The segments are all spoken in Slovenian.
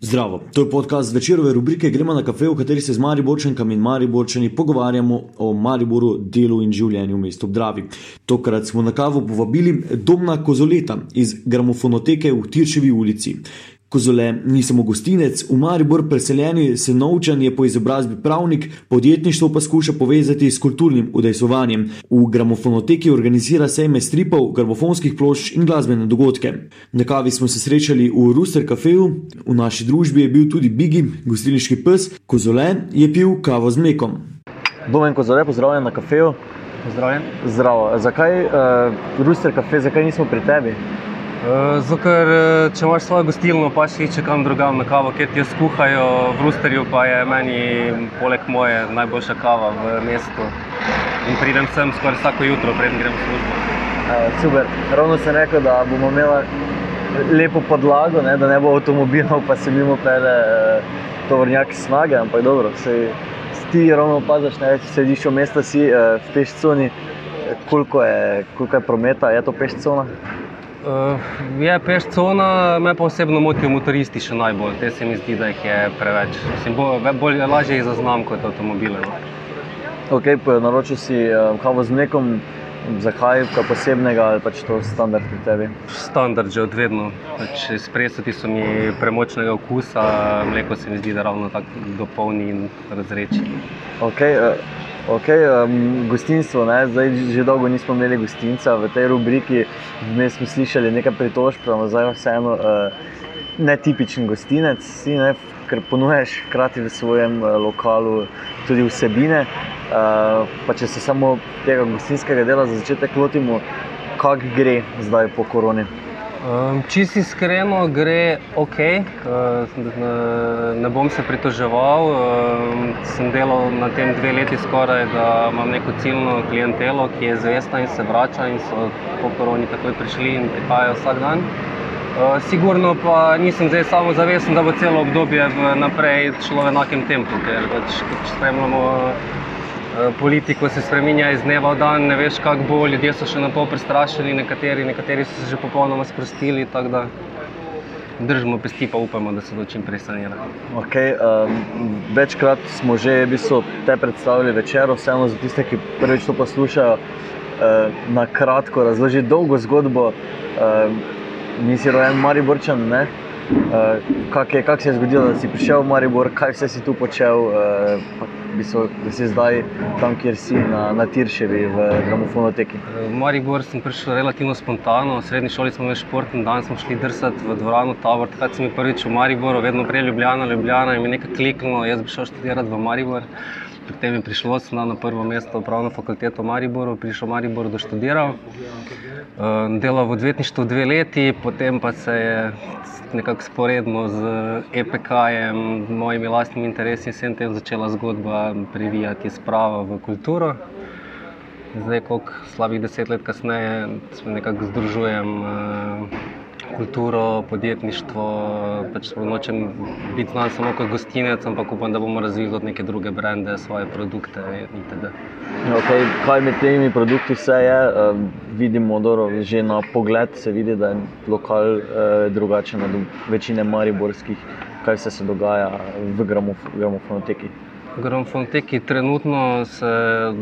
Zdravo, to je podcast večerove rubrike Gremo na kafe, v kateri se z Mariborčankami in Mariborčani pogovarjamo o Mariboru, delu in življenju v mestu Dravi. Tokrat smo na kavo povabili Domna Kozoleta iz gramofonoteke v Tirševi ulici. Kozole ni samo gostinec, v Maribor preseljeni se novčan je po izobrazbi pravnik, podjetništvo pa skuša povezati s kulturnim udejsovanjem. V gramofonoteki organizira sejme stripov, gramofonskih plošč in glasbene dogodke. Na kavi smo se srečali v Rooster Cafeju, v naši družbi je bil tudi Bigi, gostilniški pes, Kozole je pil kavo z mlekom. Domen Kozole, pozdravljen na kafeju. Pozdravljen. Zdravo. Zakaj uh, Rooster Cafe, zakaj nismo pri tebi? Eh, če imaš svojo gostilno, pa še če kam drugam na kavo, kjer ti jo skuhajo, v Rusterju pa je meni, poleg moje, najboljša kava v mestu. In pridem sem skoraj vsako jutro, preden grem v službo. Uh, super. Ravno sem rekel, da bomo imeli lepo podlago, ne, da ne bo avtomobilov, pa se mimo pele uh, tovornjaki snage, ampak dobro, se ti ravno opaziš, ne, če sediš v mestu, si uh, v pešconi, koliko je, koliko je prometa, je to pešcona? Uh, je peš cona, me pa osebno motijo motoristi še najbolj. Te se mi zdi, da jih je preveč. Mislim, bo, bolj lažje jih zaznam kot avtomobile. No. Ok, naročil si uh, kavo z mlekom, zakaj kaj posebnega ali pač to standard pri tebi? Standard že od vedno. Pač Espresoti so mi premočnega okusa, mleko se mi zdi, da ravno tako dopolni in razreči. Okay, uh, Okay, um, gostinstvo, ne? zdaj že dolgo nismo imeli gostinca v tej rubriki. Vmes smo slišali nekaj pritožb, ampak zdaj vseeno uh, netipičen gostinec, si, ne? ker ponujaš hkrati v svojem uh, lokalu tudi vsebine. Uh, pa če se samo tega gostinskega dela za začetek lotimo, kako gre zdaj po koroni. Um, Čisto iskreno gre ok, uh, ne, bom se pritoževal. Um, sem delal na tem dve leti skoraj, da imam neko ciljno klientelo, ki je zvesta in se vrača in so po koroni takoj prišli in prihajajo vsak dan. Uh, sigurno pa nisem zdaj samo zavesten, da bo celo obdobje naprej šlo v enakem tempu, ker pač spremljamo. Eh, politiko se spremenja iz dneva v dan, ne veš, kako bo. Ljudje so še na pol prestrašeni, nekateri, nekateri so se že popolnoma sprostili. Držimo pesti, pa upamo, da se bo čim prej saniralo. Okay, um, večkrat smo že bistvo, te predstavili večer, vseeno za tiste, ki prvič to poslušajo, uh, na kratko razloži dolgo zgodbo. Uh, nisi rojen Mariborčan, ne? Uh, Kako kak se je zgodilo, da si prišel v Maribor, kaj vse si tu počel, uh, da si zdaj tam, kjer si na, na Tirševi v gramofonoteki? V Maribor sem prišel relativno spontano. V srednji šoli smo imeli športni dan, smo šli drsati v dvorano Tabor. Takrat sem bil prvič v Mariboru, vedno prej Ljubljana, Ljubljana in mi nekaj kliknilo, jaz bi šel študirati v Maribor. Pri tem je prišlo, sem na prvo mesto upravno fakulteto v Mariboru, prišel v Maribor, doštudiral. Uh, delal v odvetništvu dve leti, potem pa se je nekako sporedno z EPK-jem, mojimi lastnimi interesi, vsem tem začela zgodba privijati sprava v kulturo. Zdaj, koliko slabih deset let kasneje, se nekako združujem uh, kulturo, podjetništvo. Pač nočem biti znan samo kot gostinec, ampak upam, da bomo razvili tudi neke druge brende, svoje produkte itd. Okay, kaj med temi produkti vse je? Uh, vidimo, da že na pogled se vidi, da je lokal uh, drugačen od večine mariborskih. Kaj vse se dogaja v gramofonoteki? V gramofonoteki trenutno se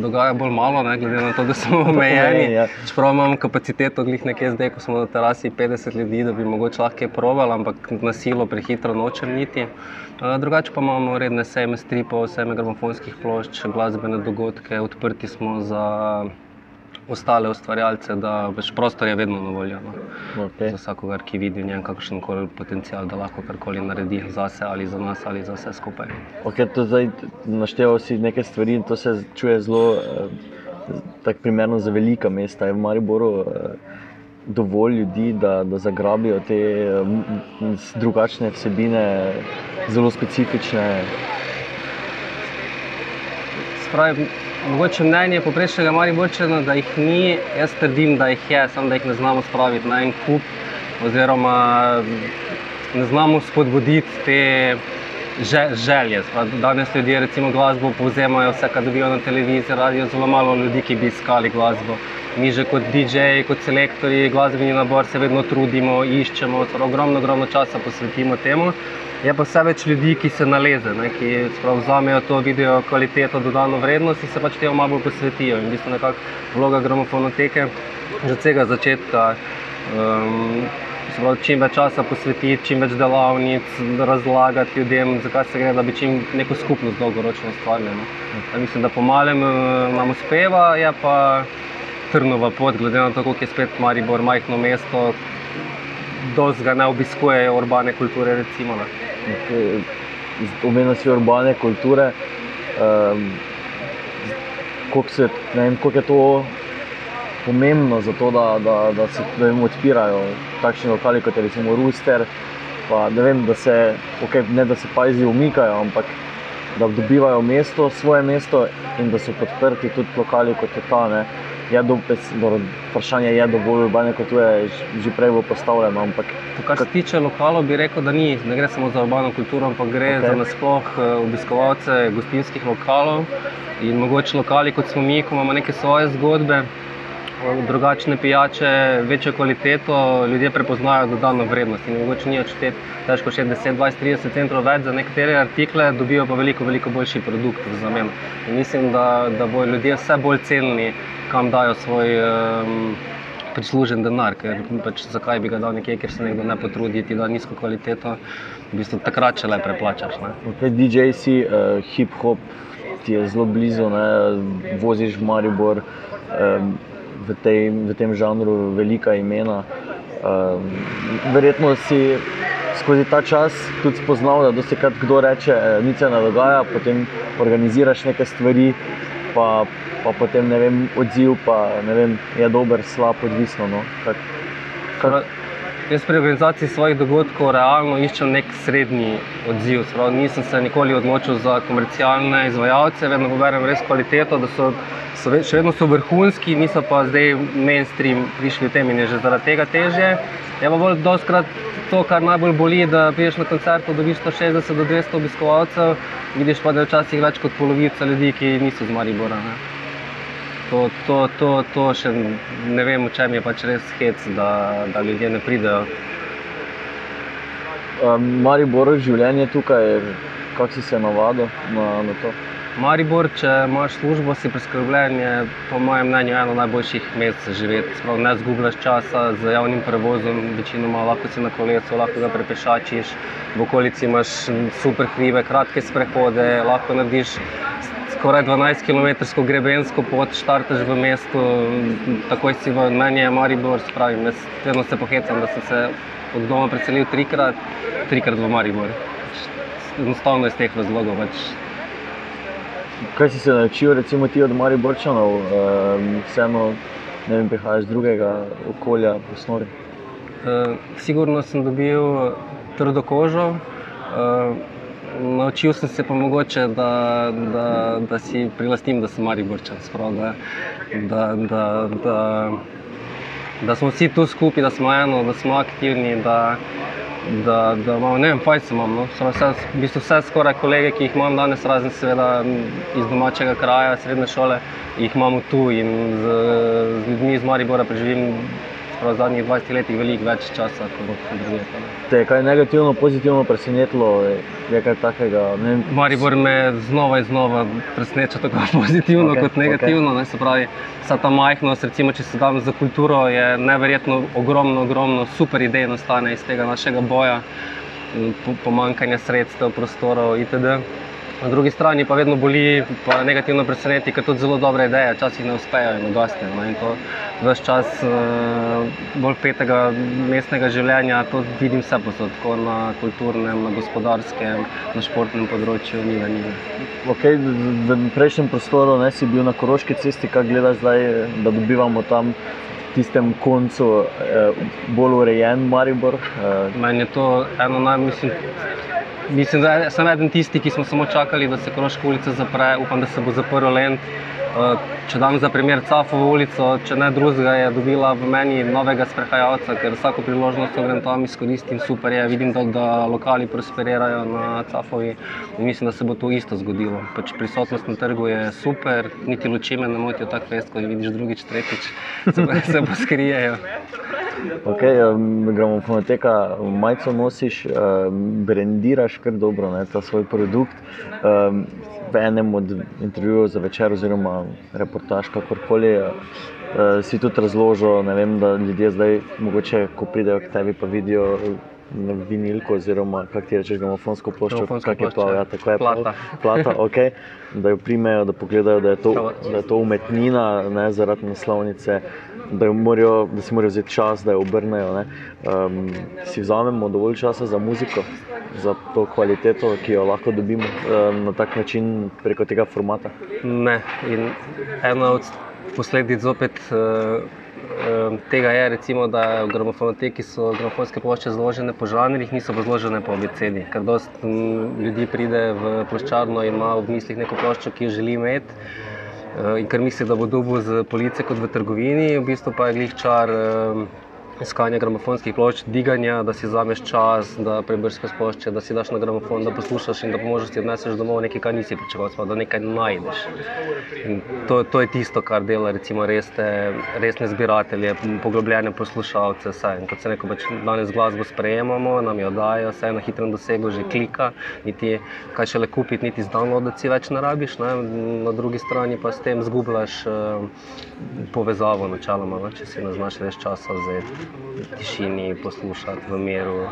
dogaja bolj malo, ne, glede na to, da smo omejeni. ja. Čeprav imamo kapaciteto, glih nekje zdaj, ko smo na terasi 50 ljudi, da bi mogoče lahko provali, ampak na silo prehitro nočem niti. Drugače pa imamo redne sejme stripov, sejme gramofonskih plošč, glasbene dogodke, odprti smo za ostale ustvarjalce, da več prostor je vedno na voljo. No. Okay. Za vsakogar, ki vidi v njem kakšen koli potencial, da lahko karkoli naredi za sebe ali za nas ali za vse skupaj. Okay, Našteval si nekaj stvari in to se čuje zelo eh, primerno za velika mesta. Je v Mariboru eh, dovolj ljudi, da, da zagrabijo te eh, drugačne vsebine, zelo specifične. Spravi, mogoče mnenje poprečnega Mariborčana, da jih ni, jaz trdim, da jih je, samo da jih ne znamo spraviti na en kup, oziroma ne znamo spodbuditi te želje. Danes ljudje recimo glasbo povzemajo vse, kar dobijo na televiziji, radio zelo malo ljudi, ki bi iskali glasbo. Mi že kot DJ, kot selektori, glasbeni nabor se vedno trudimo, iščemo, ogromno, ogromno časa posvetimo temu. Je pa vse več ljudi, ki se naleze, ne, ki vzamejo to, vidijo kvaliteto, dodano vrednost in se pač temu malo posvetijo. In v bistvu nekako vloga gramofonoteke že od vsega začetka. Um, pravi, čim več časa posvetiti, čim več delavnic, razlagati ljudem, zakaj se gre, da bi čim neko skupnost dolgoročno ustvarili. No. Mislim, da pomalem nam uspeva, je pa trnova pot, glede na to, kako je spet Maribor majhno mesto, dosti ga ne obiskujejo urbane kulture. Recimo, Omenili si urbane kulture. Um, Kako je to pomembno za to, da, da, da se da odpirajo takšni lokali kot je recimo Ruster. Pa, ne, vem, da se, okay, ne da se pajzi umikajo, ampak da dobivajo mesto, svoje mesto in da so podprti tudi lokali kot je ta. Ne. Je do, do, vprašanje je dovolj urbane, kot je že prej bilo postavljeno. Ampak, kar se tiče lokalov, bi rekel, da ni. Ne gre samo za urbano kulturo, ampak gre okay. za nasploh eh, obiskovalce gostinskih lokalov in mogoče lokali, kot smo mi, ko imamo neke svoje zgodbe drugačne pijače, večjo kvaliteto, ljudje prepoznajo dodano vrednost. In mogoče ni odšteti težko še 10, 20, 30 centrov več za nekatere artikle, dobijo pa veliko, veliko boljši produkt za zamen. In mislim, da, da bodo ljudje vse bolj cenili, kam dajo svoj. Um, Prislužen denar, ker pač zakaj bi ga dal nekje, ker se nekdo ne potrudi, da da nizko kvaliteto, v bistvu takrat še le preplačaš. Okay, DJ si, uh, hip hop ti je zelo blizu, ne? voziš v Maribor. Um, v, tej, v tem žanru velika imena. Um, verjetno si skozi ta čas tudi spoznal, da se kdo reče, da nič se ne dogaja, potem organiziraš neke stvari, pa, pa potem ne vem, odziv pa, ne vem, je dober, slab, odvisno. No. Kak, kak... Jaz pri organizaciji svojih dogodkov realno iščem nek srednji odziv. Sprav, nisem se nikoli odločil za komercialne izvajalce, vedno govorim res kvaliteto, da so so še vedno so vrhunski, niso pa zdaj mainstream prišli v tem in je že zaradi tega težje. Je pa bolj doskrat to, kar najbolj boli, da priješ na koncert, dobiš 160 do 200 obiskovalcev, vidiš pa, da je včasih več kot polovica ljudi, ki niso z Maribora. Ne. To, to, to, to še ne vem, v čem je pač res hec, da, da ljudje ne pridejo. Um, Maribor, življenje tukaj, kako si se navadil na, na to? Maribor, če imaš službo, si preskrbljen, je po mojem mnenju eno najboljših mest za živeti. Sprav, ne zgubljaš časa z javnim prevozom, večinoma lahko si na kolesu, lahko ga prepešačiš, v okolici imaš super hribe, kratke sprehode, lahko narediš skoraj 12 km grebensko pot, štarteš v mestu, takoj si v meni je Maribor, spravim, jaz vedno se pohecam, da sem se od doma preselil trikrat, trikrat v Maribor. Enostavno iz teh razlogov. Pač Kaj si se naučil, recimo ti od Mari Borčanov, um, vseeno ne vem, prihajaš iz drugega okolja, v osnovi? Uh, sigurno sem dobil trdo kožo. Uh, naučil sem se pa mogoče, da, da, da si prilastim, da sem Mari Borčan. Sprav, da, da, da, da, da smo vsi tu skupaj, da smo eno, da smo aktivni. Da, da, da imamo, ne vem, fajn se imamo. No. Vse, v bistvu vse skoraj kolege, ki jih imam danes, razen seveda iz domačega kraja, srednje šole, jih imamo tu in z, z ljudmi iz Maribora preživim v zadnjih 20 letih veliko več časa kot druge. Te je kaj negativno, pozitivno presenetilo, je kaj takega? Maribor me znova in znova preseneča tako pozitivno okay, kot negativno. Okay. Ne, se pravi, vsa ta majhnost, recimo, če se dam za kulturo, je neverjetno ogromno, ogromno super idej nastane iz tega našega boja, pomankanja sredstev, prostorov itd. Na drugi strani pa vedno boli, pa negativno preseneti, ker tudi zelo dobre ideje včasih ne uspejo in ugasnejo. No. In to vse čas uh, bolj petega mestnega življenja, to vidim vse posod, tako na kulturnem, na gospodarskem, na športnem področju, ni da ni. Okay, v prejšnjem prostoru ne, si bil na Koroški cesti, kaj gledaš zdaj, da dobivamo tam. V tistem koncu je eh, bolj urejen Maribor. Eh. Meni je to eno najmislih. Mislim, da sem eden tistih, ki smo samo čakali, da se Kroška ulica zapre. Upam, da se bo zaprl Lend. Eh, če dam za primer Cafovo ulico, če ne drugega, je dobila v meni novega sprehajalca, ker vsako priložnost grem tam izkoristim, super je. Vidim, da, da lokali prosperirajo na Cafovi in mislim, da se bo to isto zgodilo. Pač prisotnost na trgu je super, niti luči me ne motijo tako fest, ko jih vidiš drugič, tretjič, se, se bo skrijejo. Okay, um, gramofonoteka, majico nosiš, um, brandiraš kar dobro ne, ta svoj produkt. V enem od intervjujev za večer, oziroma reportaž, kakorkoli, uh, si tudi razložil, vem, da ljudje zdaj, mogoče, ko pridejo k tebi, pa vidijo na vinilko, oziroma kako ti rečeš, gramofonsko ploščo, Gramofonska kak je to, plošča, ja, tako je plata. plata okay, da jo primejo, da pogledajo, da je to, da je to umetnina, ne zaradi naslovnice, da, jo morajo, da si morajo vzeti čas, da jo obrnejo. Um, si vzamemo dovolj časa za muziko, za to kvaliteto, ki jo lahko dobimo um, na tak način preko tega formata. Ne. In ena od posledic zopet uh, tega je, recimo, da v gramofonoteki so gramofonske plošče zložene po žanrih, niso pa zložene po abecedi. Ker dost m, ljudi pride v ploščarno in ima v mislih neko ploščo, ki jo želi imeti. Eh, In ker misli, da bo dobil z police kot v trgovini, v bistvu pa je glih čar eh, iskanja gramofonskih plošč, diganja, da si vzameš čas, da prebrskaš plošče, da si daš na gramofon, da poslušaš in da po možnosti odneseš domov nekaj, kar nisi pričakoval, da nekaj najdeš. In to, to je tisto, kar dela recimo resne, resne zbiratelje, poglobljene poslušalce. Saj. In Kot se reče, pač danes glasbo sprejemamo, nam jo dajo, vse na hitrem dosegu, že klika, niti kaj šele kupiti, niti z downloadom si več ne rabiš. Ne? Na drugi strani pa s tem zgubljaš uh, povezavo, načeloma, no? če si ne znaš več časa vzeti tišini, poslušati v miru,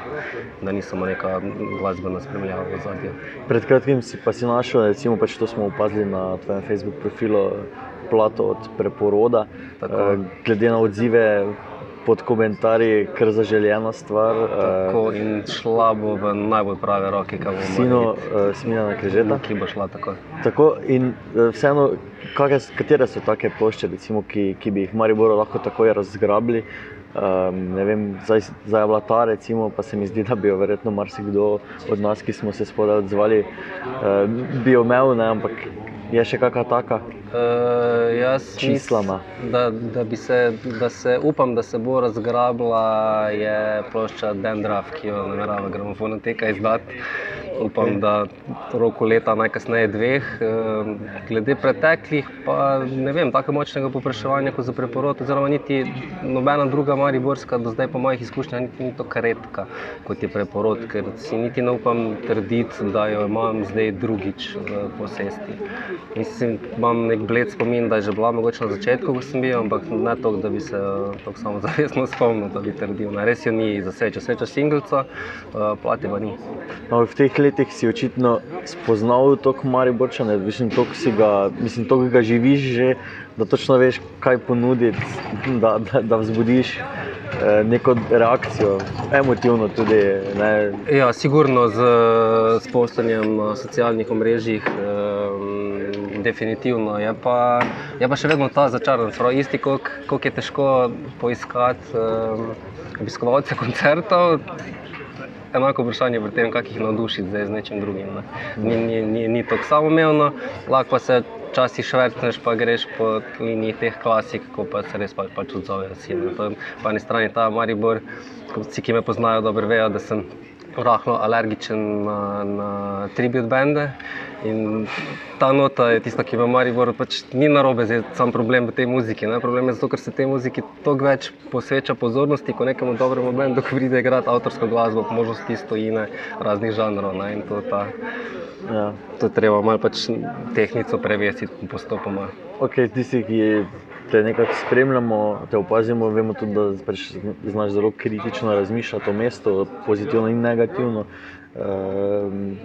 da ni samo neka glasbena spremljava v zadju. Pred kratkim si pa si našel, recimo, pač to smo opazili na tvojem Facebook profilu, plato od preporoda. Tako. Eh, Glede na odzive pod komentarji, kar zaželjena stvar. eh, Tako in šla bo v najbolj prave roke, kaj bomo Sino uh, Smiljana Križeta. ki bo šla tako. Tako in eh, vseeno, kake, katere so take plošče, recimo, ki, ki bi jih Mariboru lahko takoj razgrabili? Um, vem, zdaj, zdaj je bila ta, recimo, pa se mi zdi, da bi jo verjetno marsikdo od nas, ki smo se spodaj odzvali, uh, bi jo imel, ne, ampak je še kakšna taka. Uh, jaz mislim, da, da, se, da se upam, da se bo razgrabila, je plošča Dendrav, ki jo namerava gramofonoteka izdati. Upam, da v roku leta, najkasneje dveh. Eh, Glede preteklih, pa ne vem, tako močnega povpraševanja kot za preporod, oziroma niti nobena druga mariborska, do zdaj po mojih izkušnjah, niti ni tako redka kot je preporod, ker si niti ne upam trditi, da jo imam zdaj drugič v posesti. Mislim, imam nek bled spomin, da je že bila mogoče na začetku, ko sem bil, ampak ne toliko, da bi se eh, tako samozavestno spomnil, da bi trdil. Ne, res jo ni za srečo, srečo singlca, eh, plati pa ni. No, v teh letih si očitno spoznal to Mariborčane, mislim, to, si ga, mislim, to, ga živiš že, da točno veš, kaj ponuditi, da, da, da vzbudiš eh, neko reakcijo, emotivno tudi. Ne, Ja, sigurno z, s postanjem na socialnih omrežjih. Um, definitivno je pa, je pa še vedno ta začaran krog, isti, koliko je težko poiskati um, obiskovalce koncertov. Enako vprašanje pri tem, kako jih navdušiti zdaj z nečim drugim. Ne. Ni, ni, ni, ni tako samoumevno, lahko pa se včasih švrtneš, pa greš po liniji teh klasik, ko pa se res pa, pač odzovejo Po eni strani ta Maribor, vsi, ki me poznajo, dobro vejo, da sem rahlo alergičen na, na tribute bende. In ta nota je tista, ki v Mariboru pač ni narobe, zdaj sam problem v tej muziki. Ne? Problem je zato, ker se tej muziki toliko več posveča pozornosti, ko nekemu dobremu bendu, pride igrati avtorsko glasbo, po možnosti stojine raznih žanrov. Ne? In to, ta, ja. to treba malo pač tehnico prevesiti postopoma. okay, tisti, ki te nekako spremljamo, te opazimo, vemo tudi, da pač znaš zelo kritično razmišljati o mestu, pozitivno in negativno. Um,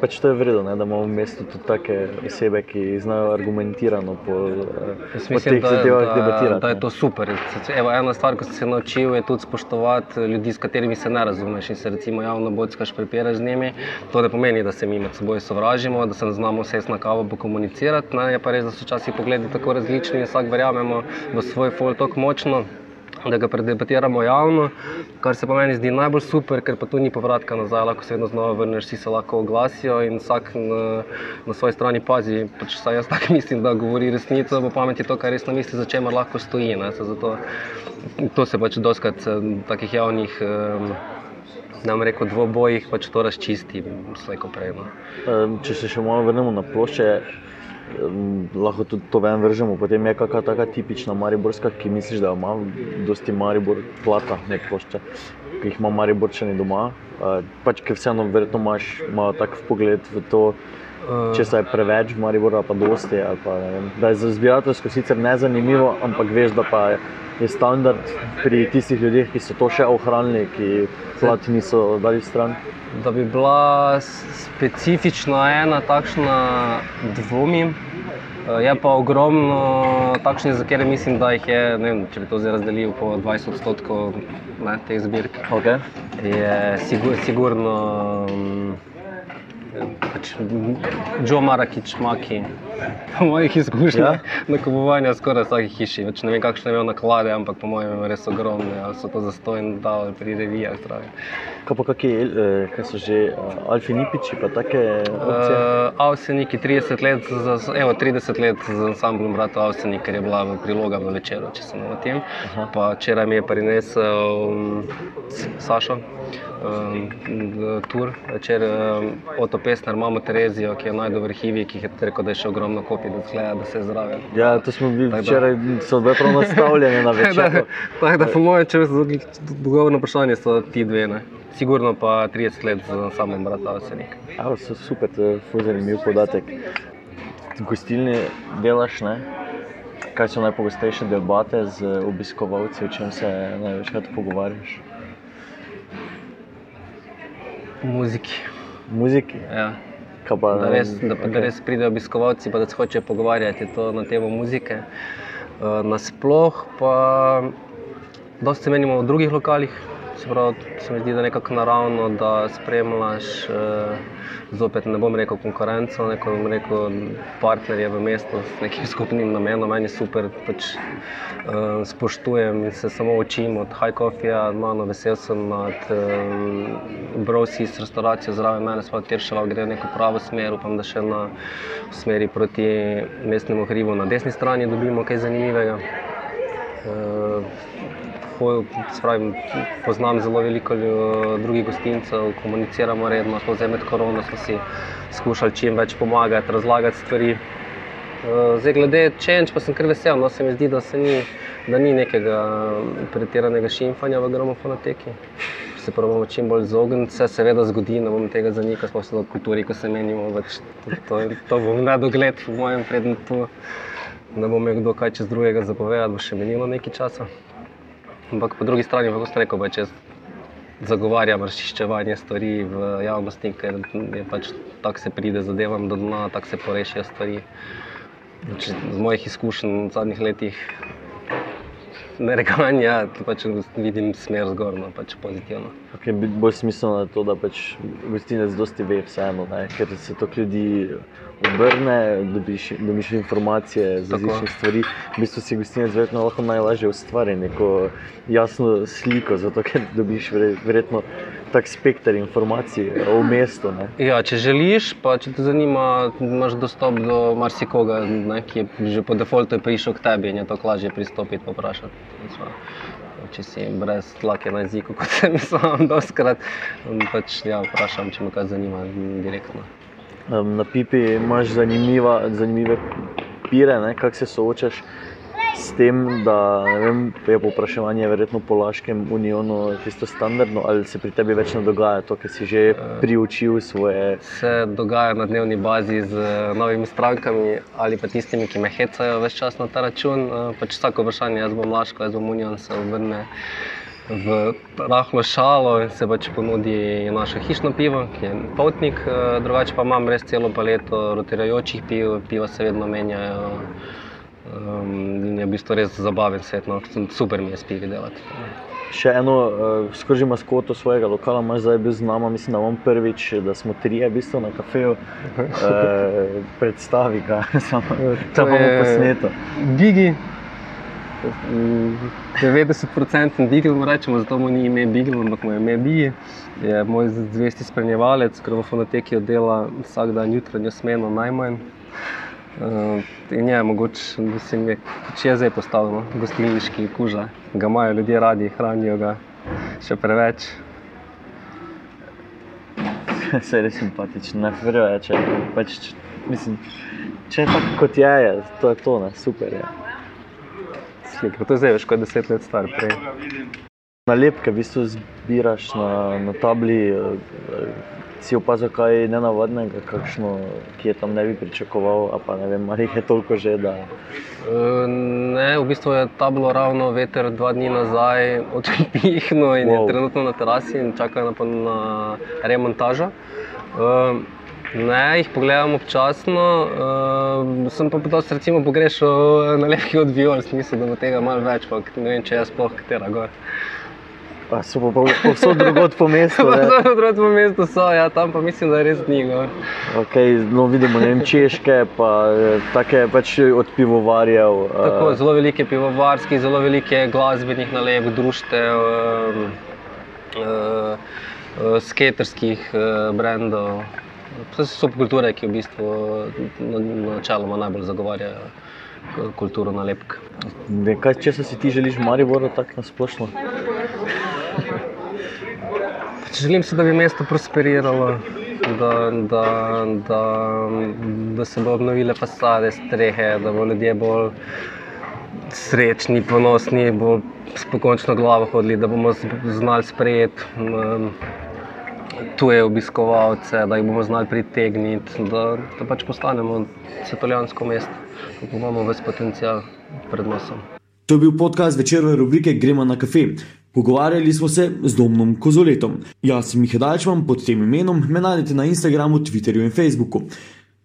pač to je vredno, ne, da imamo v mestu tudi take osebe, ki znajo argumentirano po, eh, Jaz po mislim, teh da, zadevah da, debatirati. da je ne. to super. Evo, ena stvar, ki sem se naučil, je tudi spoštovati ljudi, s katerimi se ne razumeš in se recimo javno bockaš, prepiraš z njimi. To ne pomeni, da se mi med seboj sovražimo, da se ne znamo sesti na kavo pokomunicirati. Ne? Je pa res, da so včasih pogledi tako različni in vsak verjamemo v svoj fol tako močno. Da ga predebatiramo javno, kar se pa meni zdi najbolj super, ker pa tu ni povratka nazaj, lahko se vedno znova vrneš, vsi se lahko oglasijo in vsak na, na svoji strani pazi. Pač saj jaz tako mislim, da govori resnico, po pameti to, kar res na misli, za čemer lahko stoji. Se zato, to se pač doskrat v takih javnih, um, nam reko, dvobojih pač to razčisti, slejko prej. No. Če se še malo vrnemo na plošče, lahko tudi to ven vržemo. Potem je kakšna taka tipična mariborska, ki misliš, da ima dosti maribor plata, ne plošče, ki jih ima mariborčani doma. Pač, ker vseeno verjetno imaš malo tak pogled v to, če se je preveč v Mariboru, pa dosti. ali Pa, da je za zbirateljsko sicer nezanimivo, ampak veš, da pa je, je standard pri tistih ljudeh, ki so to še ohranili, ki plati niso dali stran. Da bi bila specifična ena takšna, dvomim. Eh, Je pa ogromno takšnih, za katere mislim, da jih je, ne vem, če bi to zdaj razdelil po 20 odstotkov ne, teh zbirk, Okay. je sigur, sigurno mm, pač, Joe Marakič, Maki. Po mojih izkušnjah, Ja? nakupovanja skoraj v vsaki hiši. Več ne vem, kakšne imajo naklade, ampak po mojem je res ogromne. Ali so to zastojni dal pri revijah. zraven. Kaj pa kakšni, eh, kaj so že uh, Alfi Nipiči, pa take opcije? Uh, Avseniki 30 let, za, evo, 30 let z ansamblom Brata Avsenik, ker je bila v priloga v večeru, če se ne motim. Pa včeraj mi je prinesel um, Sašo. Um, tur, večer um, Oto Pesner, imamo Terezijo, ki je najdel v arhivih, ki je rekel, da je še ogromno kopij, da zgleda, da se je zraven. Ja, to smo bili včeraj, so bile prav nastavljene na Tako da, večer. tako da po mojem, če se dogovorno vprašanje, so ti dve. Ne? Sigurno pa 30 let z samim Brata Avsenik. Ja, so super, to je ful zanimiv podatek. Gostilni delaš, ne? Kaj so najpogostejše debate z obiskovalci, o čem se največkrat pogovarjaš? Muziki. Muziki. Ja. Kaj pa, Da res, da, da res pridejo obiskovalci, pa da se hočejo pogovarjati to na temo muzike. Uh, nasploh pa dosti menimo v drugih lokalih. Se pravi, se mi zdi, da je nekako naravno, da spremljaš, uh, zopet ne bom rekel konkurenco, neko bom rekel partnerje v mestu s nekim skupnim namenom. Meni je super, pač, uh, spoštujem in se samo učim od High Coffeeja, malo vesel sem nad um, Brosis restauracijo zraven mene, sva Tiršava gre v neko pravo smer, upam, da še na smeri proti mestnemu hribu na desni strani dobimo kaj zanimivega. Se pravi, poznam zelo veliko lju- drugih gostincev, komuniciramo redno, smo zdaj med korono smo si skušali čim več pomagati, razlagati stvari. Uh, Zdaj, glede change, pa sem kar vesel, no se mi zdi, da, ni, da ni nekega pretiranega šimfanja v gramofonoteki. Se pravimo čim bolj izogniti, se seveda zgodi, ne bom tega zanikal, smo se v kulturi, ko se menimo, več to, to, to bo v nedogled, po mojem predmetu. Ne bo imel kdo kaj čez drugega zapovedati, bo še menilo nekaj časa. Ampak po drugi strani, kako ste rekel, pač jaz zagovarjam razčiščevanje stvari v javnosti, ker pač tako se pride zadevam do dna, tako se porešijo stvari. Z mojih izkušenj v zadnjih letih nereganja pač vidim smer zgorno, pač pozitivno. Okay, bolj smiselno je to, da pač gostinec dosti ve vseeno, ne? ker se to ljudi obrne, dobiš, dobiš informacije z Tako. različnih stvari. V bistvu si gostinec verjetno lahko najlažje ustvari neko jasno sliko, zato ker dobiš verjetno tak spekter informacij o mestu. Ne? Ja, če želiš, pa če te zanima, imaš dostop do marsikoga, ne, ki je že po defaultu prišel k tebi in je tako lažje pristopiti in vprašati. Če si brez tlake na jeziku, kot sem sam, doskrat, pač, ja, vprašam, če me kaj zanima direktno. Na pipi imaš zanimiva, zanimive pire, ne? kako se soočaš s tem, da vem, je povpraševanje verjetno po Laškem unionu tisto standardno, ali se pri tebi več ne dogaja to, ker si že priučil svoje. Se dogaja na dnevni bazi z eh, novimi strankami ali pa tistimi, ki me hecajo več čas na ta račun. Eh, Pač vsako vprašanje, jaz bom Laško, jaz bom Union, se obrne v rahlo šalo in se pač ponudi naše hišno pivo, ki je potnik, eh, drugače pa imam res celo paleto rotirajočih piv, piva se vedno menjajo. Um, in je v bistvu res zabaven svet, no. super mi je s pivi delati. Še eno, uh, skozi maskoto svojega lokala, imaš zdaj bil z nami, mislim, da vam prvič, da smo trije, v bistvu na kafeju. Uh, predstavi ga, samo da bomo posneto. Bigi. Mm, 90% Bigel mu rečemo, zato mu ni ime Bigel, ampak mu je ime Bigi. Je moj zvesti spremljevalec, gramofonoteki oddela vsak dan jutranjo smeno najmanj. Uh, in je mogoče, da se je, če je zdaj postavljeno, gostilniški kuža. Ga imajo ljudje radi, hranijo ga še preveč. Se je res simpatičen, ne preveč. Pač, č- mislim, če je tako kot je, je, to je to, ne, super je. Slika, to je zdaj več kot deset let star. Prej. Nalepke v bistvu zbiraš na, na tabli, eh, si opazil kaj nenavadnega, kakšno, ki je tam ne bi pričakoval, pa ne vem, ali je toliko že, da E, Ne, v bistvu je tablo ravno veter dva dni nazaj odpihnil in wow. Je trenutno na terasi in čaka na, na remontažo. E, Ne, jih pogledam občasno, uh, sem pa dosti recimo pogrešal nalepke od viol, smisel, da bo tega malo več, pa ne vem, če je sploh katera gor. Pa so pa povsod drugod po mestu. Ne. zelo drugim mestu so, ja, tam pa mislim, da res ni gor. Okay, no, vidimo ne vem, češke, pa eh, take pač od pivovarjev. eh, Tako, zelo veliko je pivovarskih, zelo veliko je glasbenih nalepk, društev, um, uh, uh, skaterskih uh, brendov. Vse so subkulture, ki v bistvu na- načeloma najbolj zagovarjajo kulturo nalepk. Kaj, če si ti želiš v Mariboru, tako nasplošno? Pač Želim si, da bi mesto prosperiralo, da, da, da, da se bodo obnovile fasade, strehe, da bodo ljudje bolj srečni, ponosni, bolj s pokončno glavo hodili, da bomo znali sprejeti um, tuje obiskovalce, da jih bomo znali pritegniti, da, da pač postanemo svetovljansko mesto, da imamo ves potencial pred nosom. To je bil podcast večerove rubrike Gremo na kafe. Pogovarjali smo se z Domnom Kozoletom. Jaz sem Miha Dačman pod tem imenom, me najdete na Instagramu, Twitterju in Facebooku.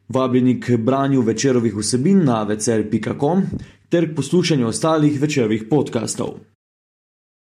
Vabljeni k branju večerovih vsebin na večer.com ter k poslušanju ostalih večerovih podkastov.